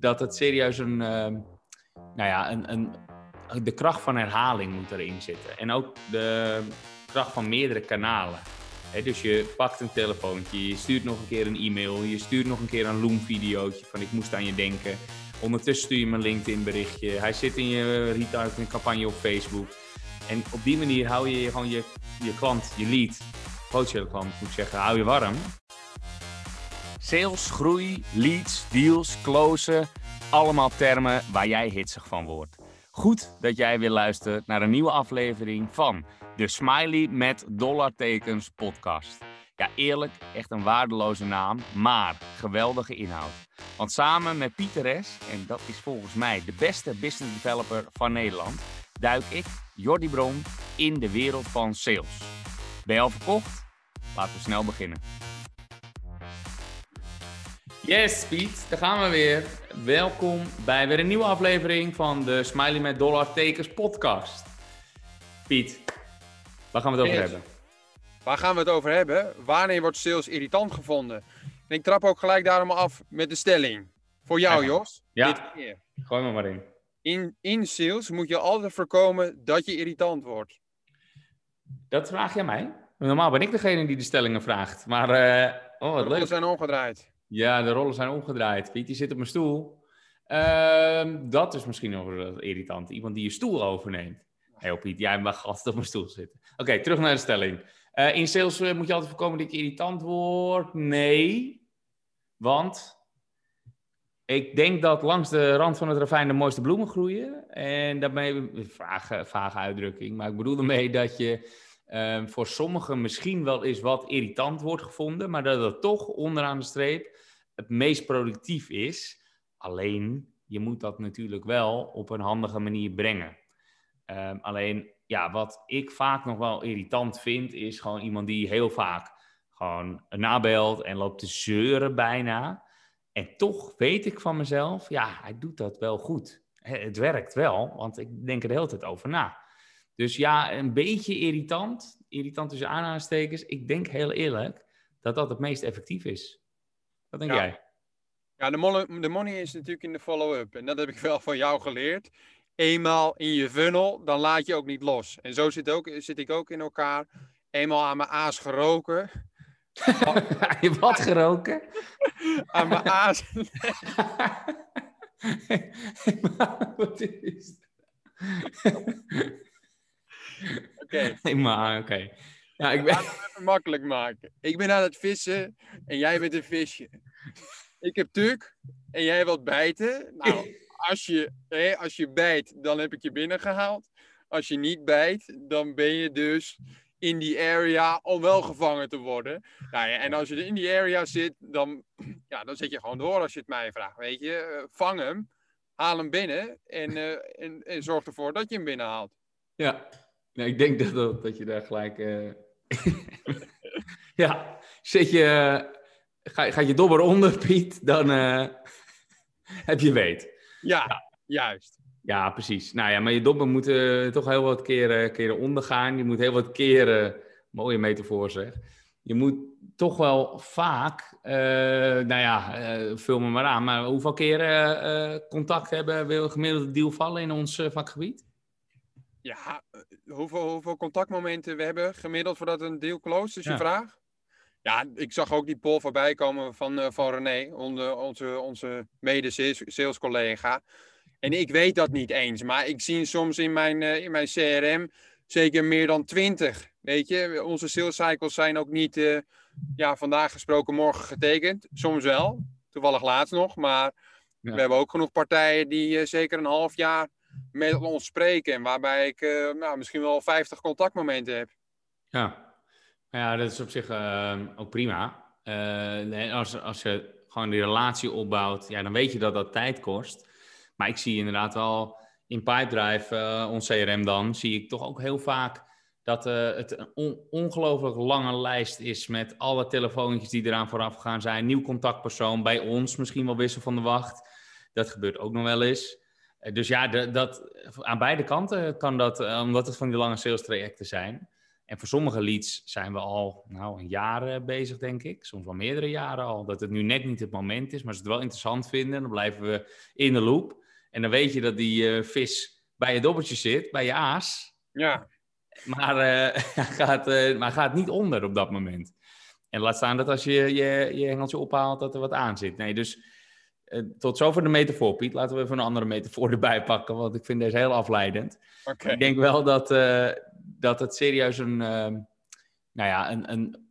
dat het serieus een, ehm, nou ja, een, een, de kracht van herhaling moet erin zitten. En ook de kracht van meerdere kanalen. dus je pakt een telefoontje, je stuurt nog een keer een e-mail, je stuurt nog een keer een Loom-videootje van ik moest aan je denken. Ondertussen stuur je me een LinkedIn-berichtje. Hij zit in je retargeting campagne op Facebook. En op die manier hou je gewoon je, je klant, je lead, potentiële klant moet ik zeggen, hou je warm. Sales, groei, leads, deals, closen, allemaal termen waar jij hitsig van wordt. Goed dat jij weer luistert naar een nieuwe aflevering van de Smiley met dollartekens podcast. Ja, eerlijk, echt een waardeloze naam, maar geweldige inhoud. Want samen met Pieter S., en dat is volgens mij de beste business developer van Nederland, duik ik, Jordi Bron, in de wereld van sales. Ben je al verkocht? Laten we snel beginnen. Yes, Piet, daar gaan we weer. Welkom bij weer een nieuwe aflevering van de Smiley met Dollar Tekens podcast. Piet, waar gaan we het over hebben? Waar gaan we het over hebben? Wanneer wordt sales irritant gevonden? En ik trap ook gelijk daarom af met de stelling. Voor jou, Jos. Ja, gooi me maar in. in. In sales moet je altijd voorkomen dat je irritant wordt. Dat vraag jij mij? Normaal ben ik degene die de stellingen vraagt. Maar, uh, oh, wat de rollen zijn omgedraaid. Ja, de rollen zijn omgedraaid. Piet, die zit op mijn stoel. Uh, dat is misschien nog irritant. Iemand die je stoel overneemt. Hé, Piet, jij mag altijd op mijn stoel zitten. Oké, terug naar de stelling. Uh, in sales uh, moet je altijd voorkomen dat je irritant wordt? Nee. Want ik denk dat langs de rand van het ravijn de mooiste bloemen groeien. En daarmee, vage, vage uitdrukking, maar ik bedoel ermee dat je uh, voor sommigen misschien wel eens wat irritant wordt gevonden, maar dat het toch onderaan de streep het meest productief is. Alleen, je moet dat natuurlijk wel op een handige manier brengen. Um, alleen, ja, wat ik vaak nog wel irritant vind, is gewoon iemand die heel vaak gewoon nabelt en loopt te zeuren bijna. En toch weet ik van mezelf, ja, hij doet dat wel goed. Het werkt wel, want ik denk er de hele tijd over na. Dus ja, een beetje irritant, irritant tussen aanhalingstekens. Ik denk heel eerlijk dat dat het meest effectief is. Wat denk jij? Ja, de money, de money is natuurlijk in de follow-up. En dat heb ik wel van jou geleerd. Eenmaal in je funnel, dan laat je ook niet los. En zo zit, ook, zit ik ook in elkaar. Eenmaal aan mijn aas geroken. je wat geroken? aan mijn aas. wat is Oké. Okay. maar, oké. Ja, ik ben... Laten het even makkelijk maken. Ik ben aan het vissen en jij bent een visje. Ik heb tuk en jij wilt bijten. Nou, als je, hè, als je bijt, dan heb ik je binnengehaald. Als je niet bijt, dan ben je dus in die area om wel gevangen te worden. Nou ja, en als je in die area zit, dan, ja, dan zit je gewoon door als je het mij vraagt. Weet je, eh, vang hem, haal hem binnen en, uh, en, en, zorg ervoor dat je hem binnenhaalt. Ja, nou, ik denk dat, dat je daar gelijk. Uh... ja, zit je, ga, gaat je dobber onder, Piet, dan heb je weet. Ja, ja, juist. Ja, precies. Nou ja, maar je dobber moet toch heel wat keren, keren ondergaan. Je moet heel wat keren, mooie metafoor zeg. Je moet toch wel vaak, nou ja, vul me maar aan, maar hoeveel keren contact hebben wil gemiddelde deal vallen in ons vakgebied? Ja, hoeveel, hoeveel contactmomenten we hebben gemiddeld voordat een deal close, is je vraag? Ja, ik zag ook die poll voorbij komen van, van René, onze, onze, onze mede-sales collega. En ik weet dat niet eens, maar ik zie soms in mijn, uh, in mijn CRM zeker meer dan 20. Weet je, onze sales cycles zijn ook niet uh, ja, vandaag gesproken, morgen getekend. Soms wel, toevallig laatst nog, maar ja. we hebben ook genoeg partijen die zeker een half jaar met ons spreken. Waarbij ik nou, misschien wel 50 contactmomenten heb. Ja, ja dat is op zich ook prima. als, als je gewoon die relatie opbouwt, ja, dan weet je dat dat tijd kost. Maar ik zie inderdaad wel in Pipedrive, ons CRM dan, zie ik toch ook heel vaak dat het een on ongelooflijk lange lijst is met alle telefoontjes die eraan vooraf gegaan zijn. Nieuw contactpersoon bij ons, misschien wel wissel van de wacht. Dat gebeurt ook nog wel eens. Uh, dus ja, de, dat, aan beide kanten kan dat, omdat het van die lange sales trajecten zijn. En voor sommige leads zijn we al nou, een jaar bezig, denk ik. Soms wel meerdere jaren al. Dat het nu net niet het moment is, maar ze het wel interessant vinden, dan blijven we in de loop. En dan weet je dat die vis bij je dobbeltje zit, bij je aas. Ja. Maar, uh, gaat, uh, maar gaat niet onder op dat moment. En laat staan dat als je je, je hengeltje ophaalt, dat er wat aan zit. Nee, dus tot zover de metafoor, Piet. Laten we even een andere metafoor erbij pakken, want ik vind deze heel afleidend. Okay. Ik denk wel dat, dat het serieus een, nou ja, een, een,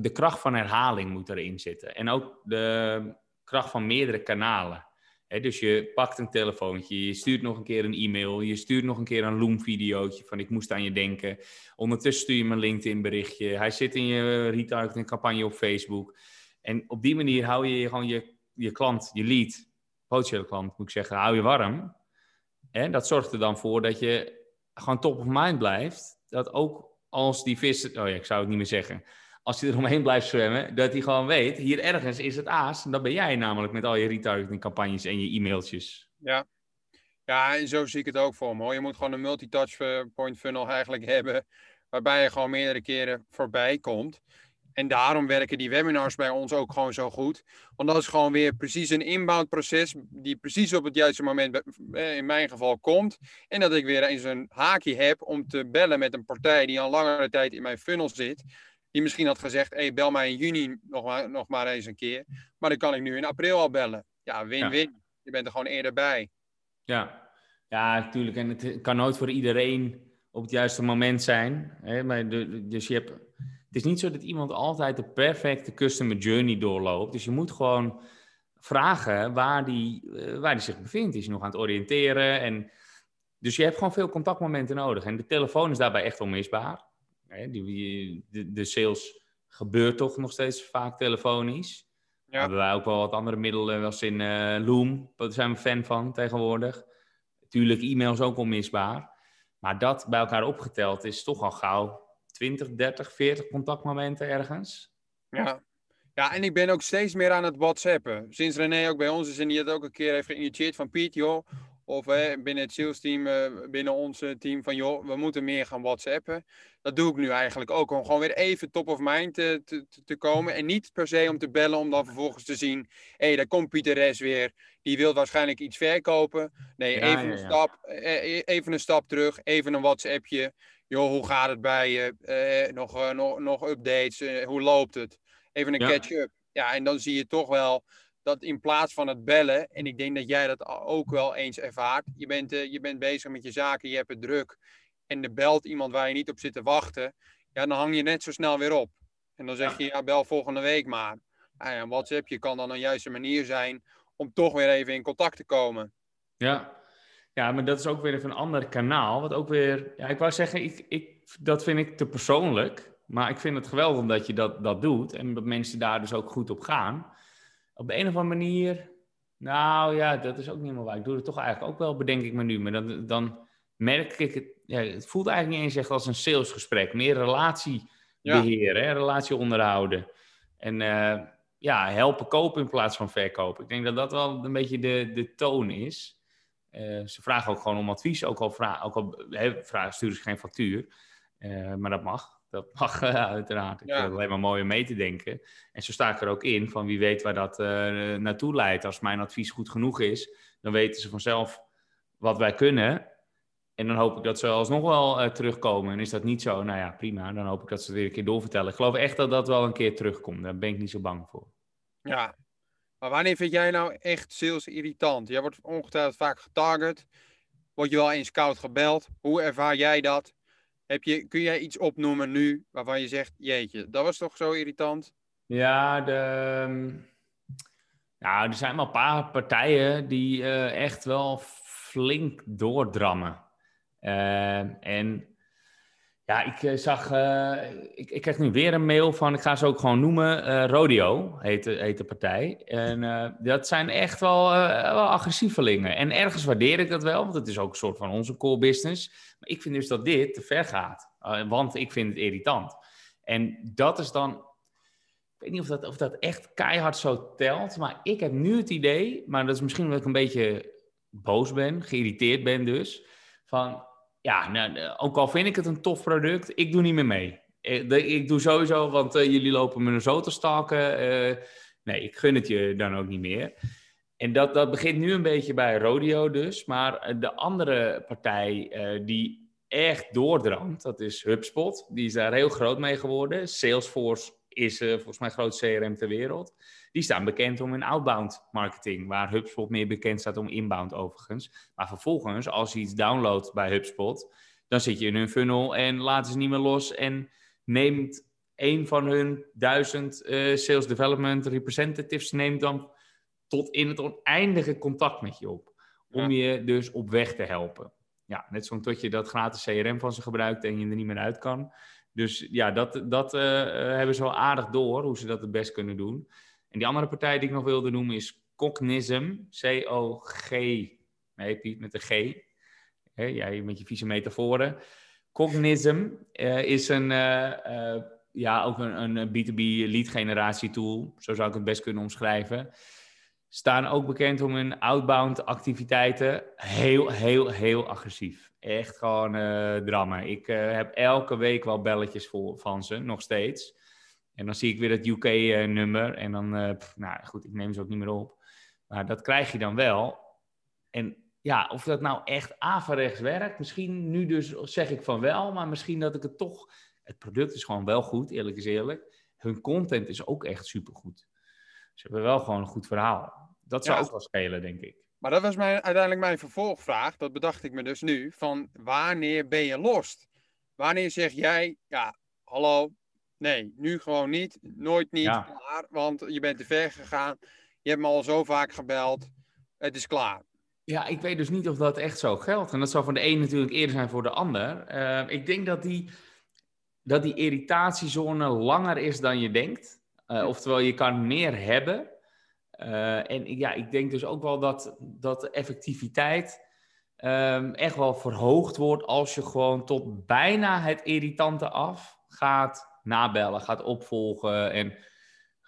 de kracht van herhaling moet erin zitten. En ook de kracht van meerdere kanalen dus je pakt een telefoontje, je stuurt nog een keer een e-mail, je stuurt nog een keer een Loom-videootje van ik moest aan je denken. Ondertussen stuur je me een LinkedIn-berichtje. Hij zit in je retargeting campagne op Facebook. En op die manier hou je gewoon je, je klant, je lead, potentiële klant moet ik zeggen, hou je warm. En dat zorgt er dan voor dat je gewoon top of mind blijft. Dat ook als die vis, oh ja, ik zou het niet meer zeggen als hij eromheen blijft zwemmen, dat hij gewoon weet, hier ergens is het aas. En dat ben jij namelijk met al je retargeting campagnes en je e-mailtjes. Ja. ja, en zo zie ik het ook voor me. Je moet gewoon een multi-touch point funnel eigenlijk hebben, waarbij je gewoon meerdere keren voorbij komt. En daarom werken die webinars bij ons ook gewoon zo goed. Want dat is gewoon weer precies een inbound proces die precies op het juiste moment eh, in mijn geval komt. En dat ik weer eens een haakje heb om te bellen met een partij die al langere tijd in mijn funnel zit die misschien had gezegd, hey, bel mij in juni nog maar, nog maar eens een keer. Maar dan kan ik nu in april al bellen. Ja, win-win. Je bent er gewoon eerder bij. Ja, ja natuurlijk. En het kan nooit voor iedereen op het juiste moment zijn. Hè? Maar de, dus je hebt, is niet zo dat iemand altijd de perfecte customer journey doorloopt. Dus je moet gewoon vragen waar die, eh, waar die zich bevindt. Is hij nog aan het oriënteren? En, dus je hebt gewoon veel contactmomenten nodig. En de telefoon is daarbij echt onmisbaar. Die, de, de sales gebeurt toch nog steeds vaak telefonisch. Ja. Hebben wij ook wel wat andere middelen, als in uh, Loom, daar zijn we fan van tegenwoordig. Natuurlijk, e-mail is ook onmisbaar. Maar dat bij elkaar opgeteld is toch al gauw 20, 30, 40 contactmomenten ergens. Ja. ja, en ik ben ook steeds meer aan het whatsappen. Sinds René ook bij ons is en die het ook een keer heeft geïnitieerd van Piet, joh, of binnen het sales team, uh, binnen ons team, van joh, we moeten meer gaan WhatsAppen. Dat doe ik nu eigenlijk ook om gewoon weer even top of mind te, te, te komen. En niet per se om te bellen om dan vervolgens te zien, hé, hey, daar komt Pieter Res weer. Die wil waarschijnlijk iets verkopen. Nee, even, Een stap, eh, eh, even een stap terug, even een WhatsAppje. Joh, hoe gaat het bij je? Uh, nog, nog, nog updates? hoe loopt het? Even een catch-up. Ja, en dan zie je toch wel dat in plaats van het bellen, en ik denk dat jij dat ook wel eens ervaart, je bent, je bent bezig met je zaken, je hebt het druk, en er belt iemand waar je niet op zit te wachten, ja, dan hang je net zo snel weer op. En dan zeg je, ja, bel volgende week maar. Nou ja, WhatsApp je kan dan een juiste manier zijn om toch weer even in contact te komen. Ja, ja maar dat is ook weer even een ander kanaal. Wat ook weer, ja, ik wou zeggen, ik, ik, dat vind ik te persoonlijk. Maar ik vind het geweldig dat je dat, dat doet en dat mensen daar dus ook goed op gaan op de een of andere manier, nou ja, dat is ook niet helemaal waar. Ik doe het toch eigenlijk ook wel, bedenk ik me nu. Maar dan, dan merk ik het, ja, het voelt eigenlijk niet eens echt als een salesgesprek. Meer relatie beheren, hè, relatie onderhouden. En uh, ja, helpen kopen in plaats van verkopen. Ik denk dat dat wel een beetje de, de toon is. Uh, ze vragen ook gewoon om advies, ook al, vraag, ook al he, vragen, sturen ze geen factuur. Uh, maar dat mag dat mag uiteraard. Ik vind het alleen maar mooi om mee te denken. En zo sta ik er ook in van wie weet waar dat naartoe leidt. Als mijn advies goed genoeg is, dan weten ze vanzelf wat wij kunnen. En dan hoop ik dat ze alsnog wel uh, terugkomen. En is dat niet zo, nou ja, prima. Dan hoop ik dat ze het weer een keer doorvertellen. Ik geloof echt dat dat wel een keer terugkomt. Daar ben ik niet zo bang voor. Ja, maar wanneer vind jij nou echt sales irritant? Jij wordt ongetwijfeld vaak getarget. Word je wel eens koud gebeld? Hoe ervaar jij dat? Heb je, kun jij iets opnoemen nu waarvan je zegt, jeetje, dat was toch zo irritant? Ja, de, nou, er zijn wel een paar partijen die uh, echt wel flink doordrammen. Uh, en ja, ik uh, zag, ik, ik kreeg nu weer een mail van, ik ga ze ook gewoon noemen, Rodeo heet de, partij. En dat zijn echt wel, wel agressievelingen. En ergens waardeer ik dat wel, want het is ook een soort van onze core business. Maar ik vind dus dat dit te ver gaat, uh, want ik vind het irritant. En dat is dan, ik weet niet of dat, of dat echt keihard zo telt, maar ik heb nu het idee, maar dat is misschien omdat ik een beetje boos ben, geïrriteerd ben dus, van ja, nou, ook al vind ik het een tof product, ik doe niet meer mee. ik, ik doe sowieso, want jullie lopen me zo te stalken. nee, ik gun het je dan ook niet meer. En dat, dat begint nu een beetje bij Rodeo dus. Maar de andere partij die echt doordrangt, dat is HubSpot. Die is daar heel groot mee geworden. Salesforce is volgens mij groot CRM ter wereld. Die staan bekend om hun outbound marketing, waar HubSpot meer bekend staat om inbound overigens. Maar vervolgens, als je iets downloadt bij HubSpot, dan zit je in hun funnel en laten ze niet meer los en neemt een van hun duizend uh, sales development representatives neemt dan tot in het oneindige contact met je op. Om je dus op weg te helpen. Ja, net zo'n tot je dat gratis CRM van ze gebruikt en je er niet meer uit kan. Dus ja, dat, dat uh, hebben ze wel aardig door, hoe ze dat het best kunnen doen. En die andere partij die ik nog wilde noemen is Cognism. C-O-G. Nee, Piet, met een G. jij met je vieze metaforen. Cognism uh, is een, uh, ja, ook een, een B2B lead generatie tool. Zo zou ik het best kunnen omschrijven. Staan ook bekend om hun outbound activiteiten. Heel, heel, heel agressief. Echt gewoon drama. Ik heb elke week wel belletjes voor, van ze, nog steeds. En dan zie ik weer het UK-nummer. En dan, uh, nou goed, ik neem ze ook niet meer op. Maar dat krijg je dan wel. En ja, of dat nou echt averechts werkt, misschien nu dus zeg ik van wel, maar misschien dat ik het toch. Het product is gewoon wel goed, eerlijk is eerlijk. Hun content is ook echt supergoed. Ze hebben wel gewoon een goed verhaal. Dat zou ook wel spelen, denk ik. Maar dat was mijn, uiteindelijk mijn vervolgvraag. Dat bedacht ik me dus nu. Van wanneer ben je lost? Wanneer zeg jij, ja, hallo, Nee, nu gewoon niet. Nooit niet. Klaar, want je bent te ver gegaan. Je hebt me al zo vaak gebeld. Het is klaar. Ja, ik weet dus niet of dat echt zo geldt. En dat zal van de een natuurlijk eerder zijn voor de ander. Uh, ik denk dat die, dat die irritatiezone langer is dan je denkt. Uh, oftewel, je kan meer hebben. Uh, en ja, ik denk dus ook wel dat, dat de effectiviteit um, echt wel verhoogd wordt als je gewoon tot bijna het irritante af gaat nabellen, gaat opvolgen en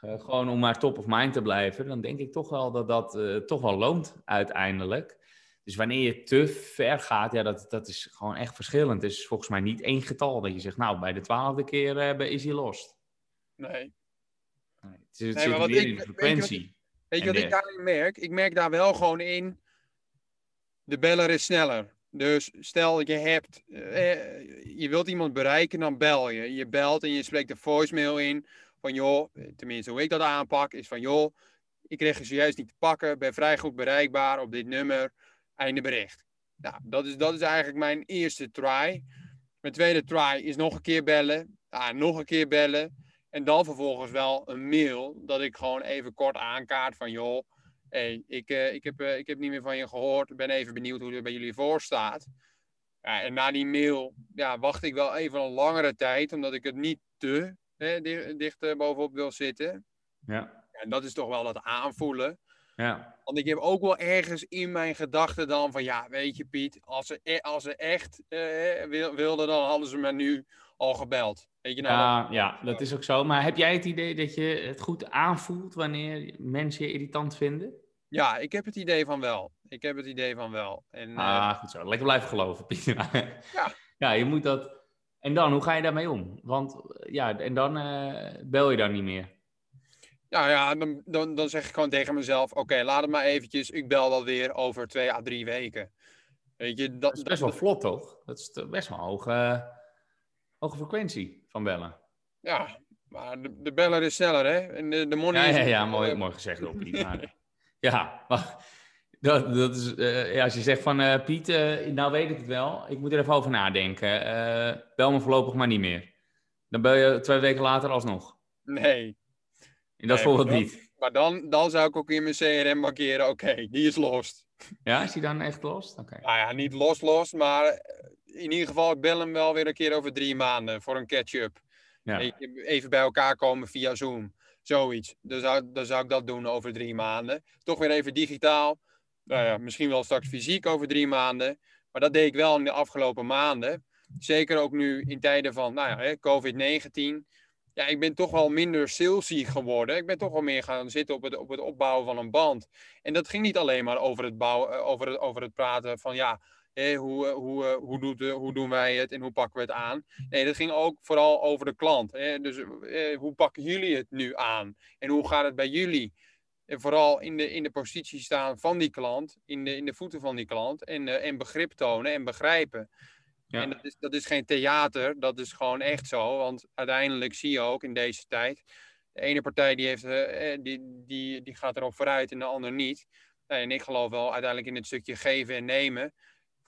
uh, gewoon om maar top of mind te blijven, dan denk ik toch wel dat dat uh, toch wel loont uiteindelijk. Dus wanneer je te ver gaat, ja, dat, dat is gewoon echt verschillend. Het is volgens mij niet één getal dat je zegt, nou, bij de twaalfde keer uh, is hij lost. Nee. nee het, het nee, zit weer in de frequentie. Weet je wat, weet je wat ik daarin merk? Ik merk daar wel gewoon in, de beller is sneller. Dus stel je hebt, eh, je wilt iemand bereiken, dan bel je. Je belt en je spreekt de voicemail in van joh, tenminste hoe ik dat aanpak, is van joh, ik kreeg je zojuist niet te pakken, ben vrij goed bereikbaar op dit nummer, einde bericht. Nou, dat is, dat is eigenlijk mijn eerste try. Mijn tweede try is nog een keer bellen, ah, nog een keer bellen en dan vervolgens wel een mail dat ik gewoon even kort aankaart van joh, hey, ik, uh, ik, heb, uh, ik heb niet meer van je gehoord. Ik ben even benieuwd hoe het bij jullie voor staat. Ja, en na die mail ja, wacht ik wel even een langere tijd, omdat ik het niet te hè, dicht, dicht uh, bovenop wil zitten. Ja. En dat is toch wel dat aanvoelen. Ja. Want ik heb ook wel ergens in mijn gedachten dan van, ja, weet je Piet, als ze, e-, als ze echt wilden, dan hadden ze me nu al gebeld. Weet je nou, ja, dat... ja, dat is ook zo. Maar heb jij het idee dat je het goed aanvoelt wanneer mensen je irritant vinden? Ja, ik heb het idee van wel. Ik heb het idee van wel. En, ah, uh... goed zo. Lekker blijven geloven, Pieter. ja. ja, je moet dat... En dan, hoe ga je daarmee om? Want ja, en dan uh, bel je dan niet meer. Ja, ja dan, dan, dan zeg ik gewoon tegen mezelf: Oké, laat het maar eventjes. Ik bel wel weer over twee à drie weken. Weet je, dat, dat is best wel vlot, toch? Dat is best wel hoog. Uh hoge frequentie van bellen. Ja, maar de, de beller is sneller, hè? En de, de money ja, is... Ja, ja, mooi, mooi gezegd, maar, ja, maar dat, dat is... Uh, ja, als je zegt van... Uh, Piet, uh, nou weet ik het wel. Ik moet er even over nadenken. bel me voorlopig maar niet meer. Dan bel je twee weken later alsnog. Nee. En dat nee, voorbeeld niet. Maar dan, dan zou ik ook in mijn CRM markeren... Oké, die is lost. Ja, is die dan echt lost? Oké. Okay. Nou ja, niet los, los, maar in ieder geval, ik bel hem wel weer een keer over drie maanden voor een catch-up. Ja. Even bij elkaar komen via Zoom. Zoiets. Dan zou, dan zou ik dat doen over drie maanden. Toch weer even digitaal. Nou ja, misschien wel straks fysiek over drie maanden. Maar dat deed ik wel in de afgelopen maanden. Zeker ook nu in tijden van nou ja, COVID-19. Ja, ik ben toch wel minder salesy geworden. Ik ben toch wel meer gaan zitten op het, op het opbouwen van een band. En dat ging niet alleen maar over het, bouwen, over het, over het praten van ja, hoe, hoe, hoe, doet, hoe doen wij het en hoe pakken we het aan? Nee, dat ging ook vooral over de klant. Dus hoe pakken jullie het nu aan? En hoe gaat het bij jullie? En vooral in de, in de positie staan van die klant, in de, in de voeten van die klant. En, en begrip tonen en begrijpen. Ja. En dat is, dat is geen theater, dat is gewoon echt zo. Want uiteindelijk zie je ook in deze tijd. De ene partij die, heeft, die, die, die gaat erop vooruit en de ander niet. en ik geloof wel uiteindelijk in het stukje geven en nemen.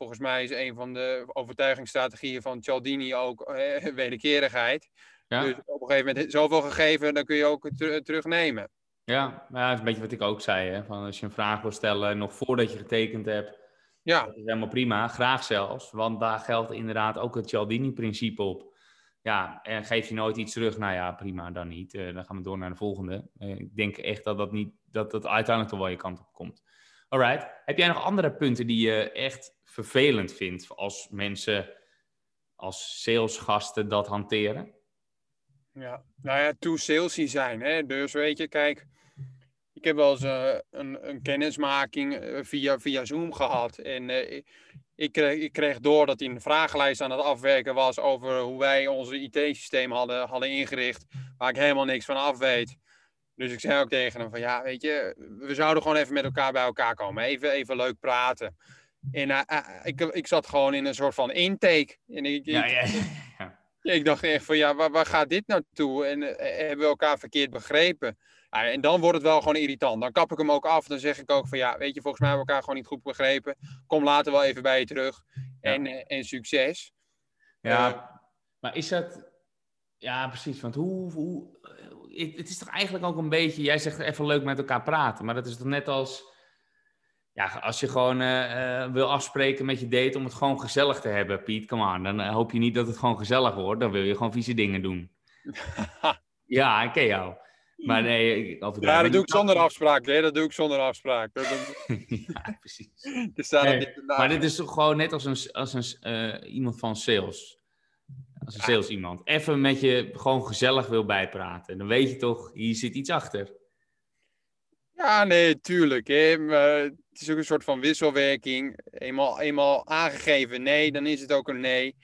Volgens mij is een van de overtuigingsstrategieën van Cialdini ook eh, wederkerigheid. Ja. Dus op een gegeven moment zoveel gegeven, dan kun je ook ter terugnemen. Ja, nou, dat is een beetje wat ik ook zei. Hè? Van als je een vraag wil stellen nog voordat je getekend hebt, ja. dat is helemaal prima. Graag zelfs, want daar geldt inderdaad ook het Cialdini-principe op. Ja, en geef je nooit iets terug, nou ja, prima, dan niet. Uh, dan gaan we door naar de volgende. Uh, ik denk echt dat dat, niet, dat dat uiteindelijk toch wel je kant op komt. Alright. Heb jij nog andere punten die je echt vervelend vindt als mensen als salesgasten dat hanteren? Ja, nou ja, too salesy zijn. Hè? Dus weet je, kijk, ik heb wel eens uh, een, een, kennismaking uh, via, via Zoom gehad. En uh, ik, kreeg, ik kreeg door dat hij een vragenlijst aan het afwerken was over hoe wij onze IT-systeem hadden, hadden ingericht, waar ik helemaal niks van af weet. Dus ik zei ook tegen hem van ja, weet je, we zouden gewoon even met elkaar bij elkaar komen. Even, even leuk praten. En uh, ik, ik zat gewoon in een soort van intake. En ik, ja, ja, ja. ik dacht echt van ja, waar, waar gaat dit naartoe? En uh, hebben we elkaar verkeerd begrepen? en dan wordt het wel gewoon irritant. Dan kap ik hem ook af. Dan zeg ik ook van ja, weet je, volgens mij hebben we elkaar gewoon niet goed begrepen. Kom later wel even bij je terug. En, en succes. Ja, maar is dat... Ja, precies. Want hoe, hoe, het is toch eigenlijk ook een beetje, jij zegt even leuk met elkaar praten, maar dat is toch net als, ja, als je gewoon uh, uh, wil afspreken met je date om het gewoon gezellig te hebben, Piet, come on, dan uh, hoop je niet dat het gewoon gezellig wordt, dan wil je gewoon vieze dingen doen. ja, ik ken jou. Maar nee, ik Ja, dat doe ik zonder afspraak? Dat doe ik zonder afspraak. Ja, precies. nee, maar dit is toch gewoon net als een, als een, iemand van sales als een sales iemand, even met je gewoon gezellig wil bijpraten. Dan weet je toch, hier zit iets achter. Ja, nee, tuurlijk. Hè. Maar het is ook een soort van wisselwerking. Eenmaal, eenmaal aangegeven nee, dan is het ook een nee.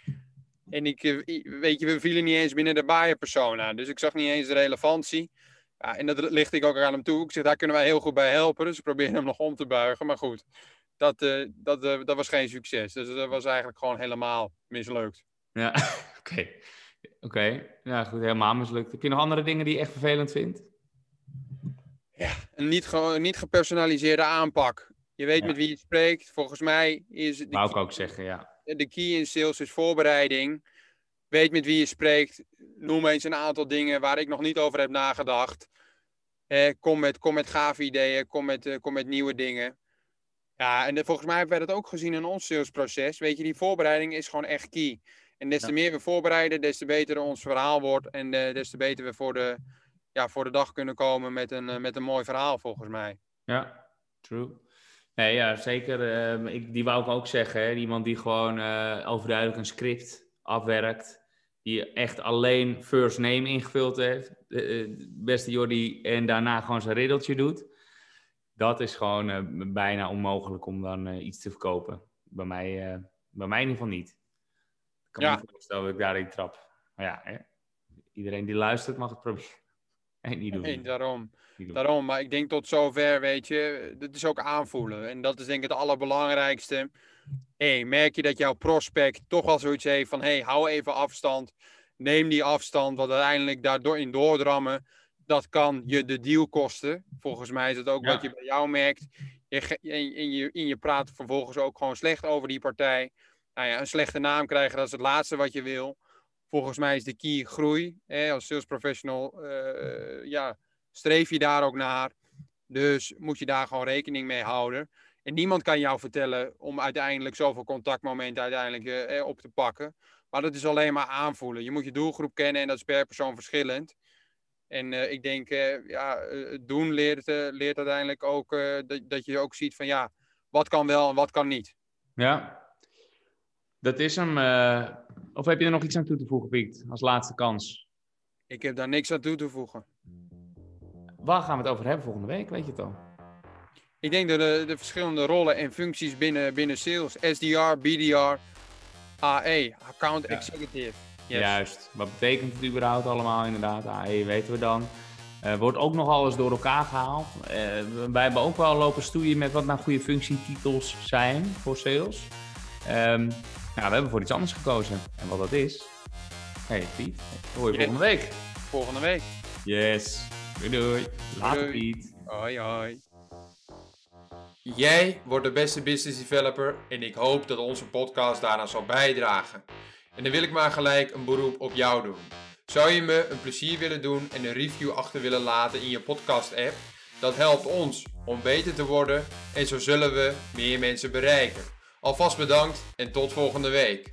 En ik, eh, weet je, we vielen niet eens binnen de buyer persona. Dus ik zag niet eens de relevantie. Ja, en dat licht ik ook aan hem toe. Ik zeg, daar kunnen wij heel goed bij helpen. Dus we proberen hem nog om te buigen. Maar goed, dat, uh, dat, uh, dat was geen succes. Dus dat was eigenlijk gewoon helemaal mislukt. Ja, oké. Oké, ja goed, helemaal mislukt. Heb je nog andere dingen die je echt vervelend vindt? Ja, een niet, ge niet gepersonaliseerde aanpak. Je weet met wie je spreekt. Volgens mij is... De Wou ik ook zeggen, ja. De key in sales is voorbereiding. Weet met wie je spreekt. Noem eens een aantal dingen waar ik nog niet over heb nagedacht. Eh, kom, met, kom met gave ideeën, kom met, uh, kom met nieuwe dingen. Ja, en volgens mij hebben wij dat ook gezien in ons salesproces. Weet je, die voorbereiding is gewoon echt key. En des te meer we voorbereiden, des te beter ons verhaal wordt. En uh, des te beter we voor de, ja, voor de dag kunnen komen met een, uh, met een mooi verhaal, volgens mij. Ja, true. Nee, ja, zeker. Uh, ik, die wou ik ook zeggen. Hè? Iemand die gewoon overduidelijk een script afwerkt. Die echt alleen first name ingevuld heeft. beste Jordi. En daarna gewoon zijn riddeltje doet. Dat is gewoon bijna onmogelijk om dan iets te verkopen. Bij mij, bij mij in ieder geval niet kan ja. me niet voorstellen dat ik daarin trap. Maar ja, hè? iedereen die luistert mag het proberen. En niet doen. Nee, daarom. Daarom, maar ik denk tot zover, weet je, dat is ook aanvoelen. En dat is denk ik het allerbelangrijkste. Hey, merk je dat jouw prospect toch wel zoiets heeft van, hey, hou even afstand. Neem die afstand, wat uiteindelijk daardoor in doordrammen. Dat kan je de deal kosten. Volgens mij is het ook wat je bij jou merkt. Je, in, je, in je praat vervolgens ook gewoon slecht over die partij nou ja, een slechte naam krijgen, dat is het laatste wat je wil. Volgens mij is de key groei. Hè? Als sales professional uh, ja, streef je daar ook naar. Dus moet je daar gewoon rekening mee houden. En niemand kan jou vertellen om uiteindelijk zoveel contactmomenten uiteindelijk uh, op te pakken. Maar dat is alleen maar aanvoelen. Je moet je doelgroep kennen en dat is per persoon verschillend. En uh, ik denk, ja, het doen leert, leert uiteindelijk ook dat, dat je ook ziet van ja, wat kan wel en wat kan niet. Ja, dat is hem. Uh, of heb je er nog iets aan toe te voegen, Piet, als laatste kans? Ik heb daar niks aan toe te voegen. Waar gaan we het over hebben volgende week, weet je het al? ik denk dat de, de verschillende rollen en functies binnen, binnen sales, SDR, BDR, AE, Account Executive. Yes. Juist. Wat betekent het überhaupt allemaal inderdaad? AE weten we dan. Uh, wordt ook nog alles door elkaar gehaald. Uh, wij hebben ook wel lopen stoeien met wat nou goede functietitels zijn voor sales. Um, nou, we hebben voor iets anders gekozen. En wat dat is. Hey Piet, hoor je yes. volgende week. Volgende week. Yes. Doei doei. Later Piet. Hoi hoi. Jij wordt de beste business developer en ik hoop dat onze podcast daaraan zal bijdragen. En dan wil ik maar gelijk een beroep op jou doen. Zou je me een plezier willen doen en een review achter willen laten in je podcast-app? Dat helpt ons om beter te worden en zo zullen we meer mensen bereiken. Alvast bedankt en tot volgende week.